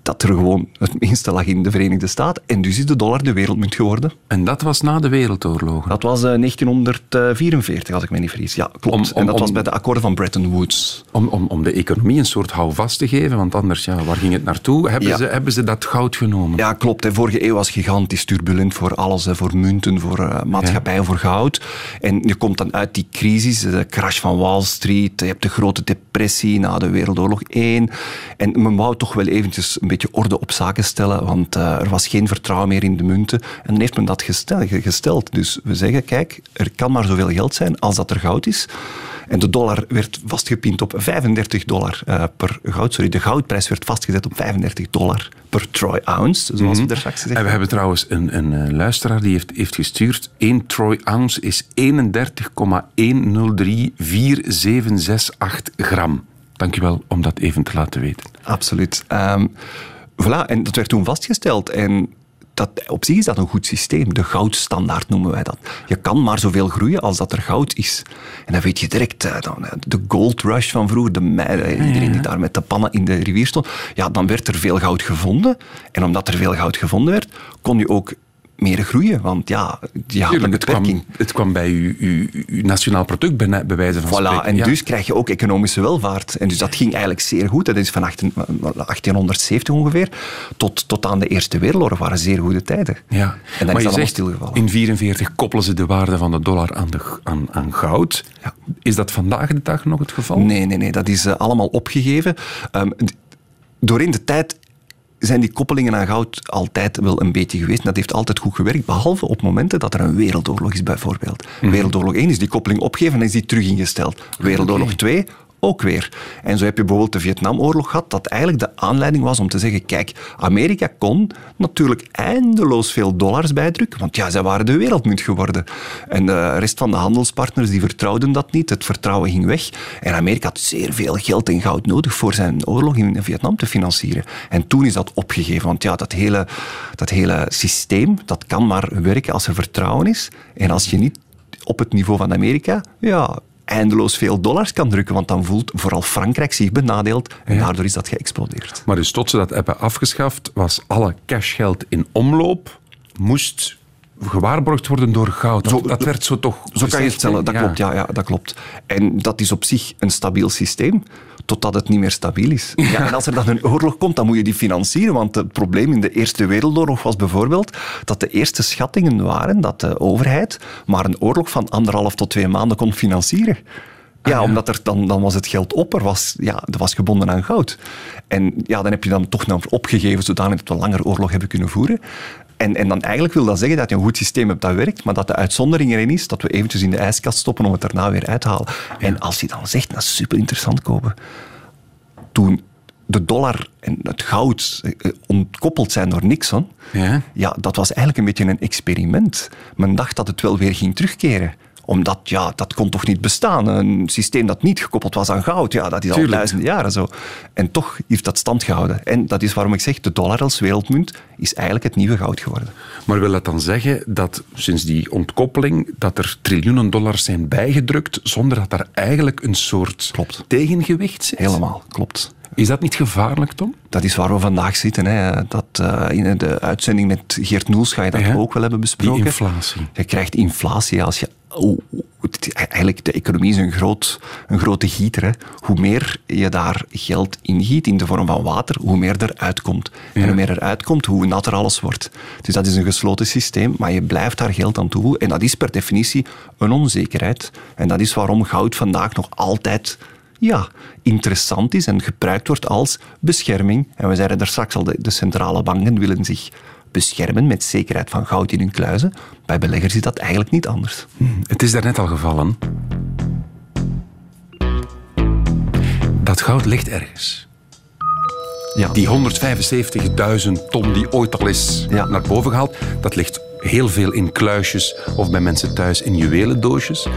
dat er gewoon het minste lag in de Verenigde Staten. En dus is de dollar de wereldmunt geworden. En dat was na de Wereldoorlogen. Dat was eh, 1944, als ik me niet vergis. Ja, klopt. Om- om- en dat om- was bij de akkoorden van Bretton Woods. Om, om, om de economie een soort houvast te geven, want anders, ja, waar ging het naartoe? Hebben, Ja. ze, hebben ze dat goud genomen? Ja, klopt. De vorige eeuw was gigantisch turbulent voor alles. hè, Voor munten, voor eh, maatschappijen, voor goud. En je komt dan uit die crisis, de crash van Wall Street. Je hebt de grote depressie na de Wereldoorlog 1. En men wou toch wel eventjes een beetje beetje orde op zaken stellen, want eh, er was geen vertrouwen meer in de munten. En dan heeft men dat gestel- gesteld. Dus we zeggen, kijk, er kan maar zoveel geld zijn als dat er goud is. En de dollar werd vastgepind op 35 dollar eh, per goud. Sorry, de goudprijs werd vastgezet op 35 dollar per troy ounce, zoals we er straks gezegd En we hebben trouwens een, een eh, luisteraar die heeft, heeft gestuurd. 1 troy ounce is 31,103476 gram. Dankjewel om dat even te laten weten. Absoluut. Ehm voilà, en dat werd toen vastgesteld. En dat, op zich is dat een goed systeem. De goudstandaard noemen wij dat. Je kan maar zoveel groeien als dat er goud is. En dan weet je direct, eh, dan, eh, de gold rush van vroeger, de, mei- eh, iedereen die daar met de pannen in de rivier stond, ja, dan werd er veel goud gevonden. En omdat er veel goud gevonden werd, kon je ook meer groeien. Want ja, Tuurlijk, het kwam, het kwam bij uw, uw, uw nationaal product bij, bij wijze van Voilà, spreken. en Ja. dus krijg je ook economische welvaart. En dus dat ging eigenlijk zeer goed. Dat is van 18 1870 ongeveer tot, tot aan de Eerste Wereldoorlog waren zeer goede tijden. Ja. En dan maar is dat zegt, stilgevallen. in 1944 koppelen ze de waarde van de dollar aan, de, aan, aan goud. Ja. Is dat vandaag de dag nog het geval? Nee, nee, nee, dat is eh, allemaal opgegeven. Ehm, d- doorheen de tijd zijn die koppelingen aan goud altijd wel een beetje geweest. Dat heeft altijd goed gewerkt, behalve op momenten dat er een wereldoorlog is, bijvoorbeeld. Mhm. Wereldoorlog 1 is die koppeling opgegeven en is die terug ingesteld. Wereldoorlog 2 ook weer. En zo heb je bijvoorbeeld de Vietnamoorlog gehad, dat eigenlijk de aanleiding was om te zeggen, kijk, Amerika kon natuurlijk eindeloos veel dollars bijdrukken, want ja, zij waren de wereldmunt geworden. En de rest van de handelspartners die vertrouwden dat niet, het vertrouwen ging weg. En Amerika had zeer veel geld en goud nodig voor zijn oorlog in Vietnam te financieren. En toen is dat opgegeven, want ja, dat hele, dat hele systeem, dat kan maar werken als er vertrouwen is. En als je niet op het niveau van Amerika, ja, eindeloos veel dollars kan drukken, want dan voelt vooral Frankrijk zich benadeeld en daardoor is dat geëxplodeerd. Maar dus tot ze dat hebben afgeschaft, was alle cashgeld in omloop, moest gewaarborgd worden door goud. Dat, Zo- dat werd zo toch Zo kan je het stellen, dat klopt, ja, ja, dat klopt. En dat is op zich een stabiel systeem, totdat het niet meer stabiel is. Ja, en als er dan een oorlog komt, dan moet je die financieren, want het probleem in de Eerste Wereldoorlog was bijvoorbeeld dat de eerste schattingen waren dat de overheid maar een oorlog van anderhalf tot twee maanden kon financieren. Ja, omdat er dan, dan was het geld op, er was, ja, dat was gebonden aan goud. En ja, dan heb je dan toch nog opgegeven zodanig dat we langer oorlog hebben kunnen voeren. En, en dan eigenlijk wil dat zeggen dat je een goed systeem hebt dat werkt, maar dat de uitzondering erin is dat we eventjes in de ijskast stoppen om het daarna weer uit te halen. En als je dan zegt, dat is super interessant kopen. Toen de dollar en het goud eh, ontkoppeld zijn door Nixon, Ja. ja, dat was eigenlijk een beetje een experiment. Men dacht dat het wel weer ging terugkeren omdat, ja, dat kon toch niet bestaan. Een systeem dat niet gekoppeld was aan goud, ja, dat is al Tuurlijk. duizenden jaren zo. En toch heeft dat stand gehouden. En dat is waarom ik zeg, de dollar als wereldmunt is eigenlijk het nieuwe goud geworden. Maar wil dat dan zeggen dat sinds die ontkoppeling dat er triljoenen dollars zijn bijgedrukt zonder dat daar eigenlijk een soort Klopt. tegengewicht zit? Helemaal, klopt. Is dat niet gevaarlijk, Tom? Dat is waar we vandaag zitten. Hè. Dat, eh, in de uitzending met Geert Noels ga je dat Ja, ook wel hebben Die besproken. inflatie. Je krijgt inflatie als je. oh, eigenlijk, de economie is een, groot, een grote gieter. Hè. Hoe meer je daar geld in giet in de vorm van water, hoe meer er uitkomt. En hoe meer er uitkomt, hoe natter alles wordt. Dus dat is een gesloten systeem, maar je blijft daar geld aan toevoegen. En dat is per definitie een onzekerheid. En dat is waarom goud vandaag nog altijd ja, interessant is en gebruikt wordt als bescherming. En we zeiden er straks al, de, de centrale banken willen zich beschermen met zekerheid van goud in hun kluizen. Bij beleggers is dat eigenlijk niet anders. Het is daarnet al gevallen. Dat goud ligt ergens. Ja. Die 175.000 ton die ooit al is Ja. naar boven gehaald, dat ligt heel veel in kluisjes of bij mensen thuis in juwelendoosjes.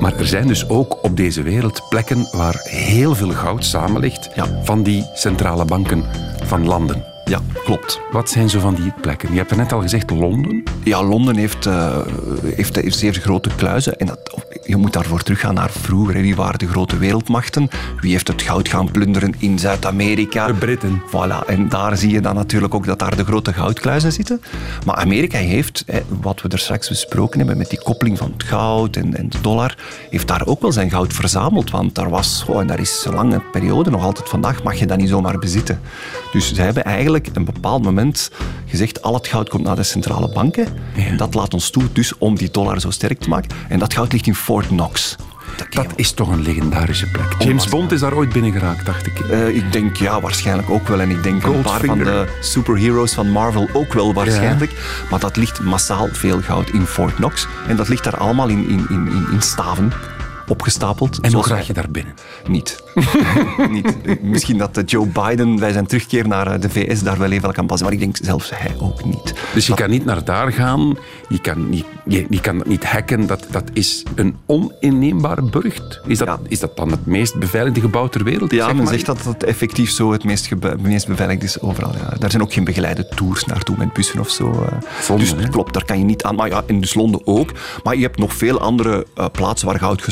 Maar er zijn dus ook op deze wereld plekken waar heel veel goud samen ligt Ja. van die centrale banken van landen. Ja, klopt. Wat zijn zo van die plekken? Je hebt er net al gezegd Londen. Ja, Londen heeft, eh, heeft, heeft zeer grote kluizen. En dat, je moet daarvoor teruggaan naar vroeger. hè. Wie waren de grote wereldmachten? Wie heeft het goud gaan plunderen in Zuid-Amerika? De Britten. Voilà, en daar zie je dan natuurlijk ook dat daar de grote goudkluizen zitten. Maar Amerika heeft, hè, wat we er straks besproken hebben met die koppeling van het goud en, en de dollar, heeft daar ook wel zijn goud verzameld. Want daar was, oh, en daar is een lange periode, nog altijd vandaag mag je dat niet zomaar bezitten. Dus ze hebben eigenlijk een bepaald moment gezegd, al het goud komt naar de centrale banken. En dat laat ons toe dus om die dollar zo sterk te maken. En dat goud ligt in Fort Knox. Dat is toch een legendarische plek. James Bond is daar ooit binnen geraakt, dacht ik. Eh, ik denk ja, waarschijnlijk ook wel. En ik denk een paar van de superheroes van Marvel ook wel waarschijnlijk. Maar dat ligt massaal veel goud in Fort Knox. En dat ligt daar allemaal in, in, in- in staven opgestapeld. En hoe graag je daar binnen? Niet. niet. Misschien dat eh, Joe Biden bij zijn terugkeer naar eh, de VS daar wel even kan passen. Maar ik denk zelfs hij ook niet. Dus je kan niet naar daar gaan, je kan, niet, je, je kan dat niet hacken. Dat, dat is een oninneembare burcht. Is dat, Ja. is dat dan het meest beveiligde gebouw ter wereld? Ja, Zeg men maar. zegt dat het effectief zo het meest, meest beveiligd is overal. Ja. Daar zijn ook geen begeleide tours naartoe met bussen of zo. eh. Dus hè? klopt, daar kan je niet aan. Maar ja, in dus Londen ook. Maar je hebt nog veel andere plaatsen waar goud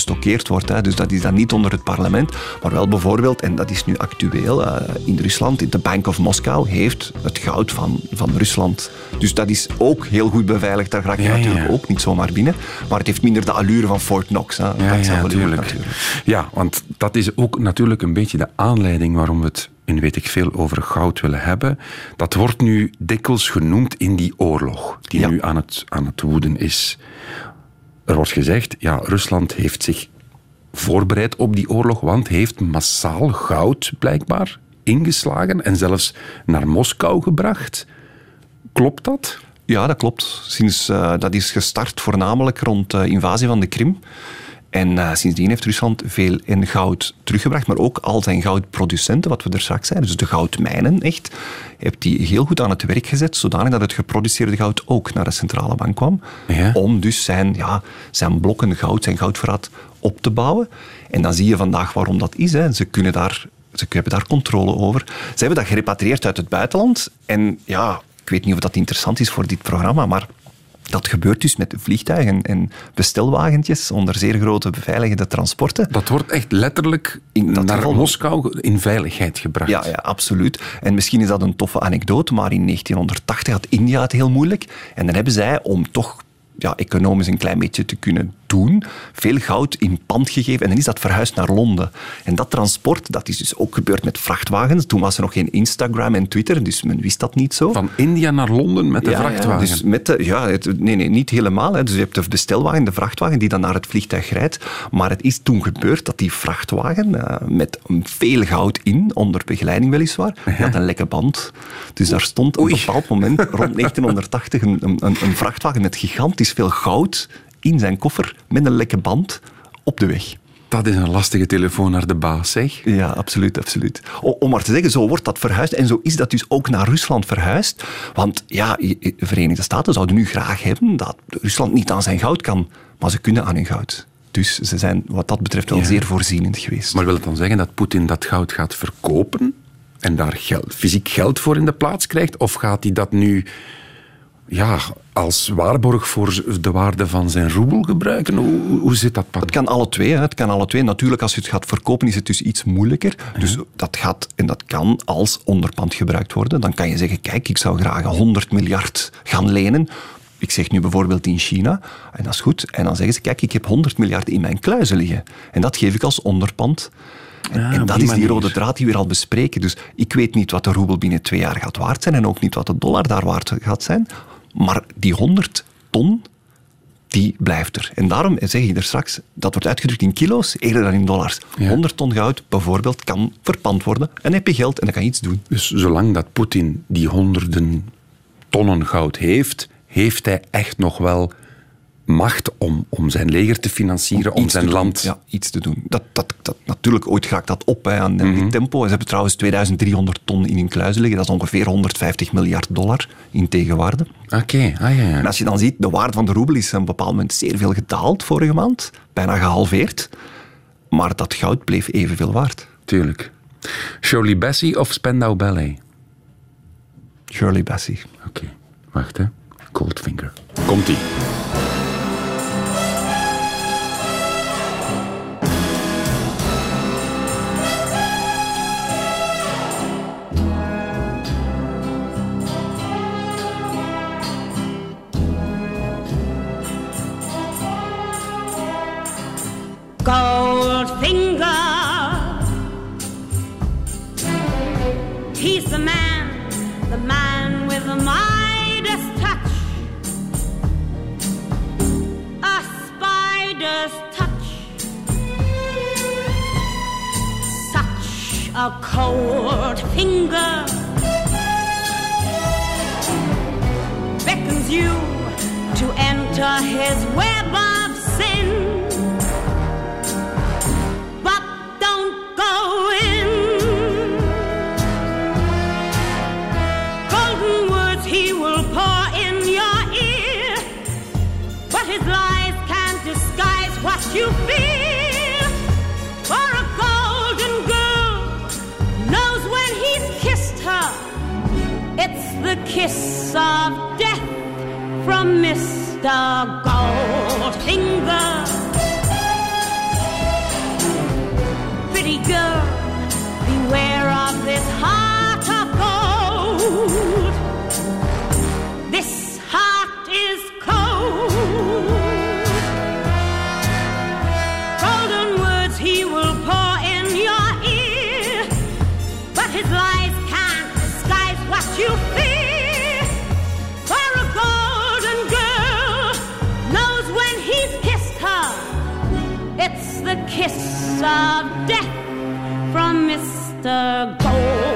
wordt. Hè. Dus dat is dan niet onder het parlement. Maar wel bijvoorbeeld, en dat is nu actueel, eh, in Rusland, de Bank of Moskou heeft het goud van, van Rusland. Dus dat is ook heel goed beveiligd. Daar raak je Ja, natuurlijk ja. ook niet zomaar binnen. Maar het heeft minder de allure van Fort Knox. Hè. Ja, dat ja, natuurlijk. Ja, want dat is ook natuurlijk een beetje de aanleiding waarom we het in weet ik veel over goud willen hebben. Dat wordt nu dikwijls genoemd in die oorlog die Ja. nu aan het, aan het woeden is. Er wordt gezegd, ja, Rusland heeft zich voorbereid op die oorlog, want heeft massaal goud blijkbaar ingeslagen en zelfs naar Moskou gebracht. Klopt dat? Ja, dat klopt. Sinds, eh, dat is gestart voornamelijk rond de invasie van de Krim. En eh, sindsdien heeft Rusland veel in goud teruggebracht, maar ook al zijn goudproducenten, wat we er straks zeiden, dus de goudmijnen echt, heeft die heel goed aan het werk gezet, zodanig dat het geproduceerde goud ook naar de centrale bank kwam, Ja. om dus zijn, ja, zijn blokken goud, zijn goudverraad op te bouwen. En dan zie je vandaag waarom dat is. Hè. Ze kunnen daar... Ze hebben daar controle over. Ze hebben dat gerepatrieerd uit het buitenland. En ja, ik weet niet of dat interessant is voor dit programma, maar dat gebeurt dus met vliegtuigen en bestelwagentjes onder zeer grote beveiligde transporten. Dat wordt echt letterlijk In naar geval- Moskou in veiligheid gebracht. Ja, ja, absoluut. En misschien is dat een toffe anekdote, maar in 1980 had India het heel moeilijk. En dan hebben zij, om toch ja, economisch een klein beetje te kunnen veel goud in pand gegeven. En dan is dat verhuisd naar Londen. En dat transport, dat is dus ook gebeurd met vrachtwagens. Toen was er nog geen Instagram en Twitter, dus men wist dat niet zo. Van India naar Londen met de Ja, vrachtwagen. Ja, dus met de, ja, het, nee, nee, niet helemaal. Hè. Dus je hebt de bestelwagen, de vrachtwagen, die dan naar het vliegtuig rijdt. Maar het is toen gebeurd dat die vrachtwagen, eh, met veel goud in, onder begeleiding weliswaar, die had een lekke band. Dus daar stond op een bepaald moment, rond 1980, een, een, een vrachtwagen met gigantisch veel goud in zijn koffer, met een lekke band, op de weg. Dat is een lastige telefoon naar de baas, zeg. Ja, absoluut, absoluut. Om maar te zeggen, zo wordt dat verhuisd. En zo is dat dus ook naar Rusland verhuisd. Want ja, de Verenigde Staten zouden nu graag hebben dat Rusland niet aan zijn goud kan. Maar ze kunnen aan hun goud. Dus ze zijn wat dat betreft wel Ja. zeer voorzienend geweest. Maar wil het dan zeggen dat Poetin dat goud gaat verkopen en daar geld, fysiek geld voor in de plaats krijgt? Of gaat hij dat nu ja, als waarborg voor de waarde van zijn roebel gebruiken? Hoe, hoe- zit dat? Pat? Het kan alle twee. Hè. Het kan alle twee. Natuurlijk, als je het gaat verkopen, is het dus iets moeilijker. Dus dat gaat en dat kan als onderpand gebruikt worden. Dan kan je zeggen, kijk, ik zou graag 100 miljard gaan lenen. Ik zeg nu bijvoorbeeld in China. En dat is goed. En dan zeggen ze, kijk, ik heb 100 miljard in mijn kluizen liggen. En dat geef ik als onderpand. En, Ah, en op dat die is die rode draad die we al bespreken. Dus ik weet niet wat de roebel binnen twee jaar gaat waard zijn. En ook niet wat de dollar daar waard gaat zijn. Maar die 100 ton die blijft er. En daarom zeg je er straks, dat wordt uitgedrukt in kilo's eerder dan in dollars. Ja. 100 ton goud bijvoorbeeld kan verpand worden. En heb je geld en dan kan je iets doen. Dus zolang dat Poetin die honderden tonnen goud heeft, heeft hij echt nog wel macht om, om zijn leger te financieren, om, zijn doen. land... Ja, iets te doen. Dat, dat, dat, natuurlijk, ooit raakt dat op hè, aan dit tempo. Ze hebben trouwens 2300 ton in hun kluizen liggen. Dat is ongeveer 150 miljard dollar in tegenwaarde. Oké, ah ja, ja. En als je dan ziet, de waarde van de roebel is op een bepaald moment zeer veel gedaald vorige maand. Bijna gehalveerd. Maar dat goud bleef evenveel waard. Tuurlijk. Shirley Bassey of Spandau Ballet? Shirley Bassey. Oké, wacht hè. Goldfinger. Komt-ie. Kiss of death from Mr. Goldfinger.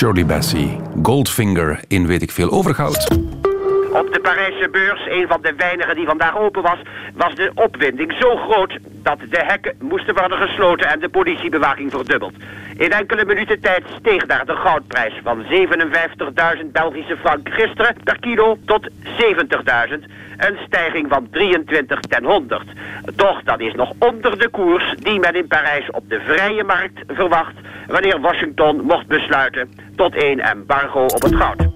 Shirley Bassey, Goldfinger in weet ik veel over goud. Op de Parijse beurs, een van de weinigen die vandaag open was, was de opwinding zo groot dat de hekken moesten worden gesloten en de politiebewaking verdubbeld. In enkele minuten tijd steeg daar de goudprijs van 57.000 Belgische frank gisteren per kilo tot 70.000. Een stijging van 23 ten 100. Toch, dat is nog onder de koers die men in Parijs op de vrije markt verwacht wanneer Washington mocht besluiten tot één embargo op het goud.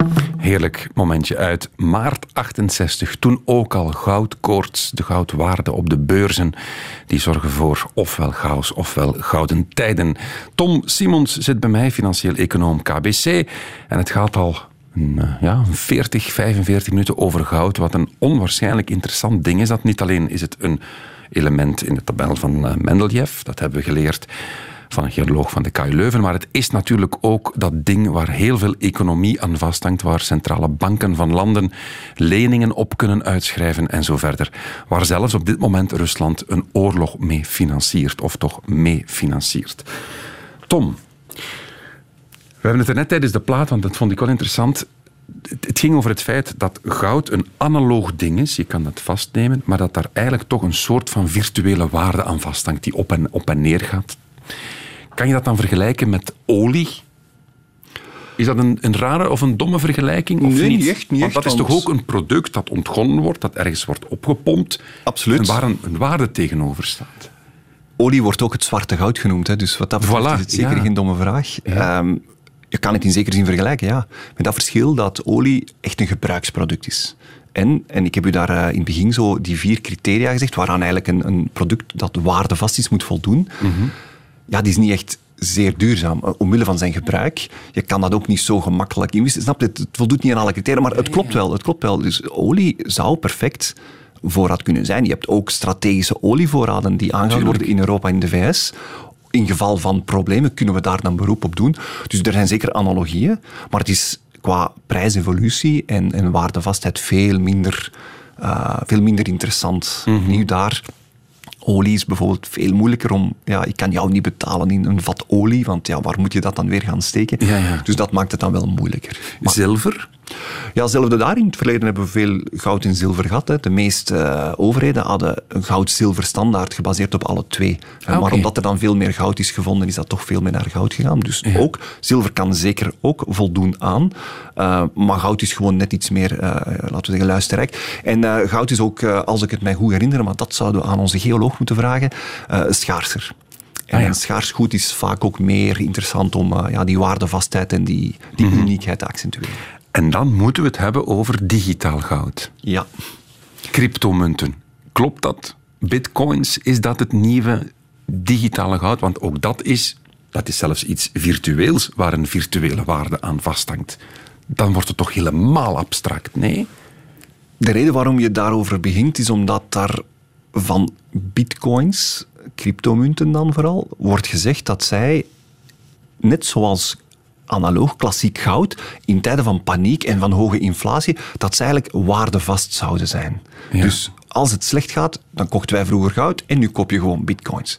Heerlijk momentje uit maart 68, toen ook al goudkoorts, de goudwaarde op de beurzen, die zorgen voor ofwel chaos ofwel gouden tijden. Tom Simons zit bij mij, financieel econoom KBC, en het gaat al eh, ja, een 40, 45 minuten over goud, wat een onwaarschijnlijk interessant ding is. Dat niet alleen is het een element in de tabel van eh, Mendeleev, dat hebben we geleerd van een geoloog van de KU Leuven. Maar het is natuurlijk ook dat ding waar heel veel economie aan vasthangt, waar centrale banken van landen leningen op kunnen uitschrijven en zo verder. Waar zelfs op dit moment Rusland een oorlog mee financiert, of toch mee financiert. Tom, we hebben het er net tijdens de plaat, want dat vond ik wel interessant. Het ging over het feit dat goud een analoog ding is, je kan dat vastnemen, maar dat daar eigenlijk toch een soort van virtuele waarde aan vasthangt, die op en, op en neer gaat. Kan je dat dan vergelijken met olie? Is dat een, een rare of een domme vergelijking? Of Nee, niet? niet echt, niet Want dat echt, is toch ook een product dat ontgonnen wordt, dat ergens wordt opgepompt. Absoluut. En waar een, een waarde tegenover staat. Olie wordt ook het zwarte goud genoemd, hè, dus wat dat betreft Voilà, is het zeker ja. geen domme vraag. Ehm, je kan het in zekere zin vergelijken, ja. Met dat verschil dat olie echt een gebruiksproduct is. En, en ik heb u daar eh, in het begin zo die vier criteria gezegd, waaraan eigenlijk een, een product dat waardevast is moet voldoen. Ja, die is niet echt zeer duurzaam, eh, omwille van zijn gebruik. Je kan dat ook niet zo gemakkelijk inwisselen. Snap je? Het voldoet niet aan alle criteria, maar het klopt wel. Het klopt wel. Dus olie zou perfect voorraad kunnen zijn. Je hebt ook strategische olievoorraden die aangehouden worden in Europa en in de VS. In geval van problemen kunnen we daar dan beroep op doen. Dus er zijn zeker analogieën, maar het is qua prijsevolutie en, en waardevastheid veel minder, eh, veel minder interessant. Nu daar Olie is bijvoorbeeld veel moeilijker om... Ja, ik kan jou niet betalen in een vat olie, want ja, waar moet je dat dan weer gaan steken? Ja, ja. Dus dat maakt het dan wel moeilijker. Maar Zilver? Ja, zelfde daar in het verleden hebben we veel goud en zilver gehad. Hè. De meeste eh, overheden hadden een goud-zilver standaard gebaseerd op alle twee. Eh, Ah, Maar omdat er dan veel meer goud is gevonden, is dat toch veel meer naar goud gegaan. Dus ook, zilver kan zeker ook voldoen aan. Eh, maar goud is gewoon net iets meer, laten we zeggen, luisterrijk. En goud is ook, als ik het mij goed herinner, maar dat zouden we aan onze geoloog moeten vragen, schaarser. En Ah, ja. schaars goed is vaak ook meer interessant om ja, die waardevastheid en die, die Mhm. uniekheid te accentueren. En dan moeten we het hebben over digitaal goud. Ja. Cryptomunten. Klopt dat? Bitcoins, is dat het nieuwe digitale goud? Want ook dat is, dat is zelfs iets virtueels waar een virtuele waarde aan vasthangt. Dan wordt het toch helemaal abstract, nee? De reden waarom je daarover begint is omdat daar van bitcoins, cryptomunten dan vooral, wordt gezegd dat zij, net zoals analoog klassiek goud, in tijden van paniek en van hoge inflatie, dat ze eigenlijk waardevast zouden zijn. Ja. Dus als het slecht gaat, dan kochten wij vroeger goud en nu koop je gewoon bitcoins.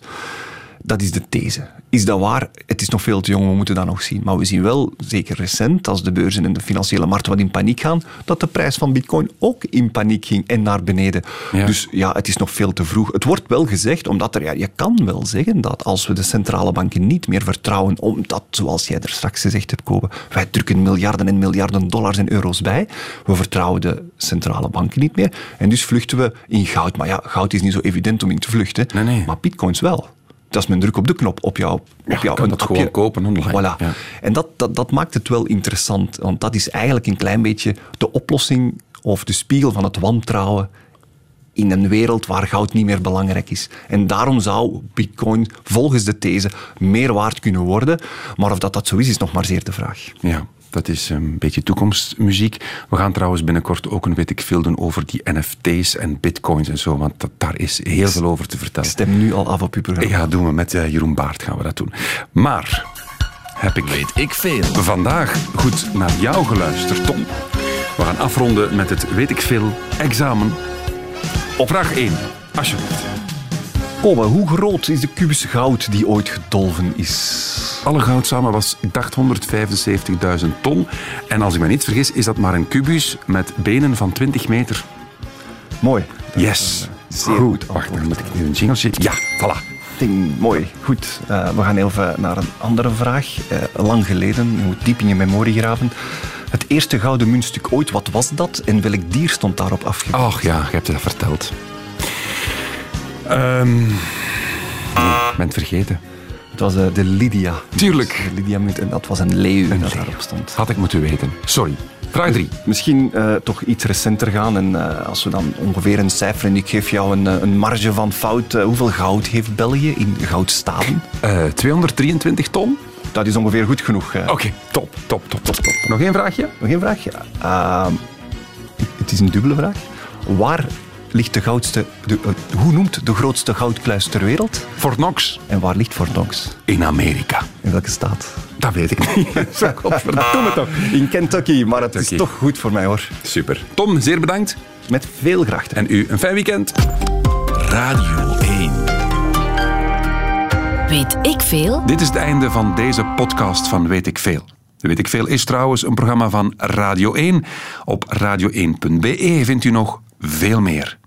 Dat is de these. Is dat waar? Het is nog veel te jong, we moeten dat nog zien. Maar we zien wel, zeker recent, als de beurzen en de financiële markten wat in paniek gaan, dat de prijs van bitcoin ook in paniek ging en naar beneden. Ja. Dus ja, het is nog veel te vroeg. Het wordt wel gezegd, omdat er, ja, je kan wel zeggen dat als we de centrale banken niet meer vertrouwen, omdat, zoals jij er straks gezegd hebt, Kobe, wij drukken miljarden en miljarden dollars en euro's bij, we vertrouwen de centrale banken niet meer, en dus vluchten we in goud. Maar ja, goud is niet zo evident om in te vluchten, Nee, nee. maar bitcoins wel. Dat is mijn druk op de knop op jouw, op kan appje. gewoon kopen online. Voilà. Ja. En dat, dat, dat maakt het wel interessant, want dat is eigenlijk een klein beetje de oplossing of de spiegel van het wantrouwen in een wereld waar goud niet meer belangrijk is. En daarom zou bitcoin volgens de these meer waard kunnen worden. Maar of dat, dat zo is, is nog maar zeer de vraag. Ja, dat is een beetje toekomstmuziek. We gaan trouwens binnenkort ook een weet ik veel doen over die NFT's en bitcoins en zo, want dat, daar is heel veel over te Ik vertellen. stem nu al af op uw programma. Ja, doen we met eh, Jeroen Baart gaan we dat doen. Maar heb ik Weet ik veel. vandaag goed naar jou geluisterd, Tom. We gaan afronden met het weet ik veel examen. Op vraag 1, alsjeblieft. Kobe, hoe groot is de kubus goud die ooit gedolven is? Alle goud samen was, ik dacht, 175.000 ton. En als ik me niet vergis, is dat maar een kubus met benen van 20 meter. Mooi. Yes. Zeer goed. Wacht, dan moet ik nu een jingletje. Ja, voilà. Ding, mooi, goed. Eh, we gaan even naar een andere vraag. Eh, lang geleden, je moet diep in je memorie graven. Het eerste gouden muntstuk ooit, wat was dat en welk dier stond daarop afgebeeld? Ach ja, je hebt het verteld. Ehm nee, ik ben het vergeten. Het was eh, de Lydia. Tuurlijk. Lydia munt en dat was een leeuw dat daarop stond. Had ik moeten weten. Sorry. Vraag 3. Misschien eh, toch iets recenter gaan en eh, als we dan ongeveer een cijfer en ik geef jou een, een marge van fout. hoeveel goud heeft België in goudstaven? Eh 223 ton? Dat is ongeveer goed genoeg. Oké, top, top, top, top, top. Nog één vraagje? Nog één vraag? Ehm, het is een dubbele vraag. Waar ligt de goudste... De, eh, hoe noemt de grootste goudkluis ter wereld? Fort Knox En waar ligt Fort Knox? in Amerika. In welke staat? Dat weet ik niet. Godverdomme toch. In Kentucky, maar het Kentucky. is toch goed voor mij hoor. Super. Tom, zeer bedankt. Met veel gracht. En u een fijn weekend. Radio 1. Weet ik veel? Dit is het einde van deze podcast van Weet ik Veel. Weet ik Veel is trouwens een programma van Radio 1. Op radio1.be vindt u nog veel meer.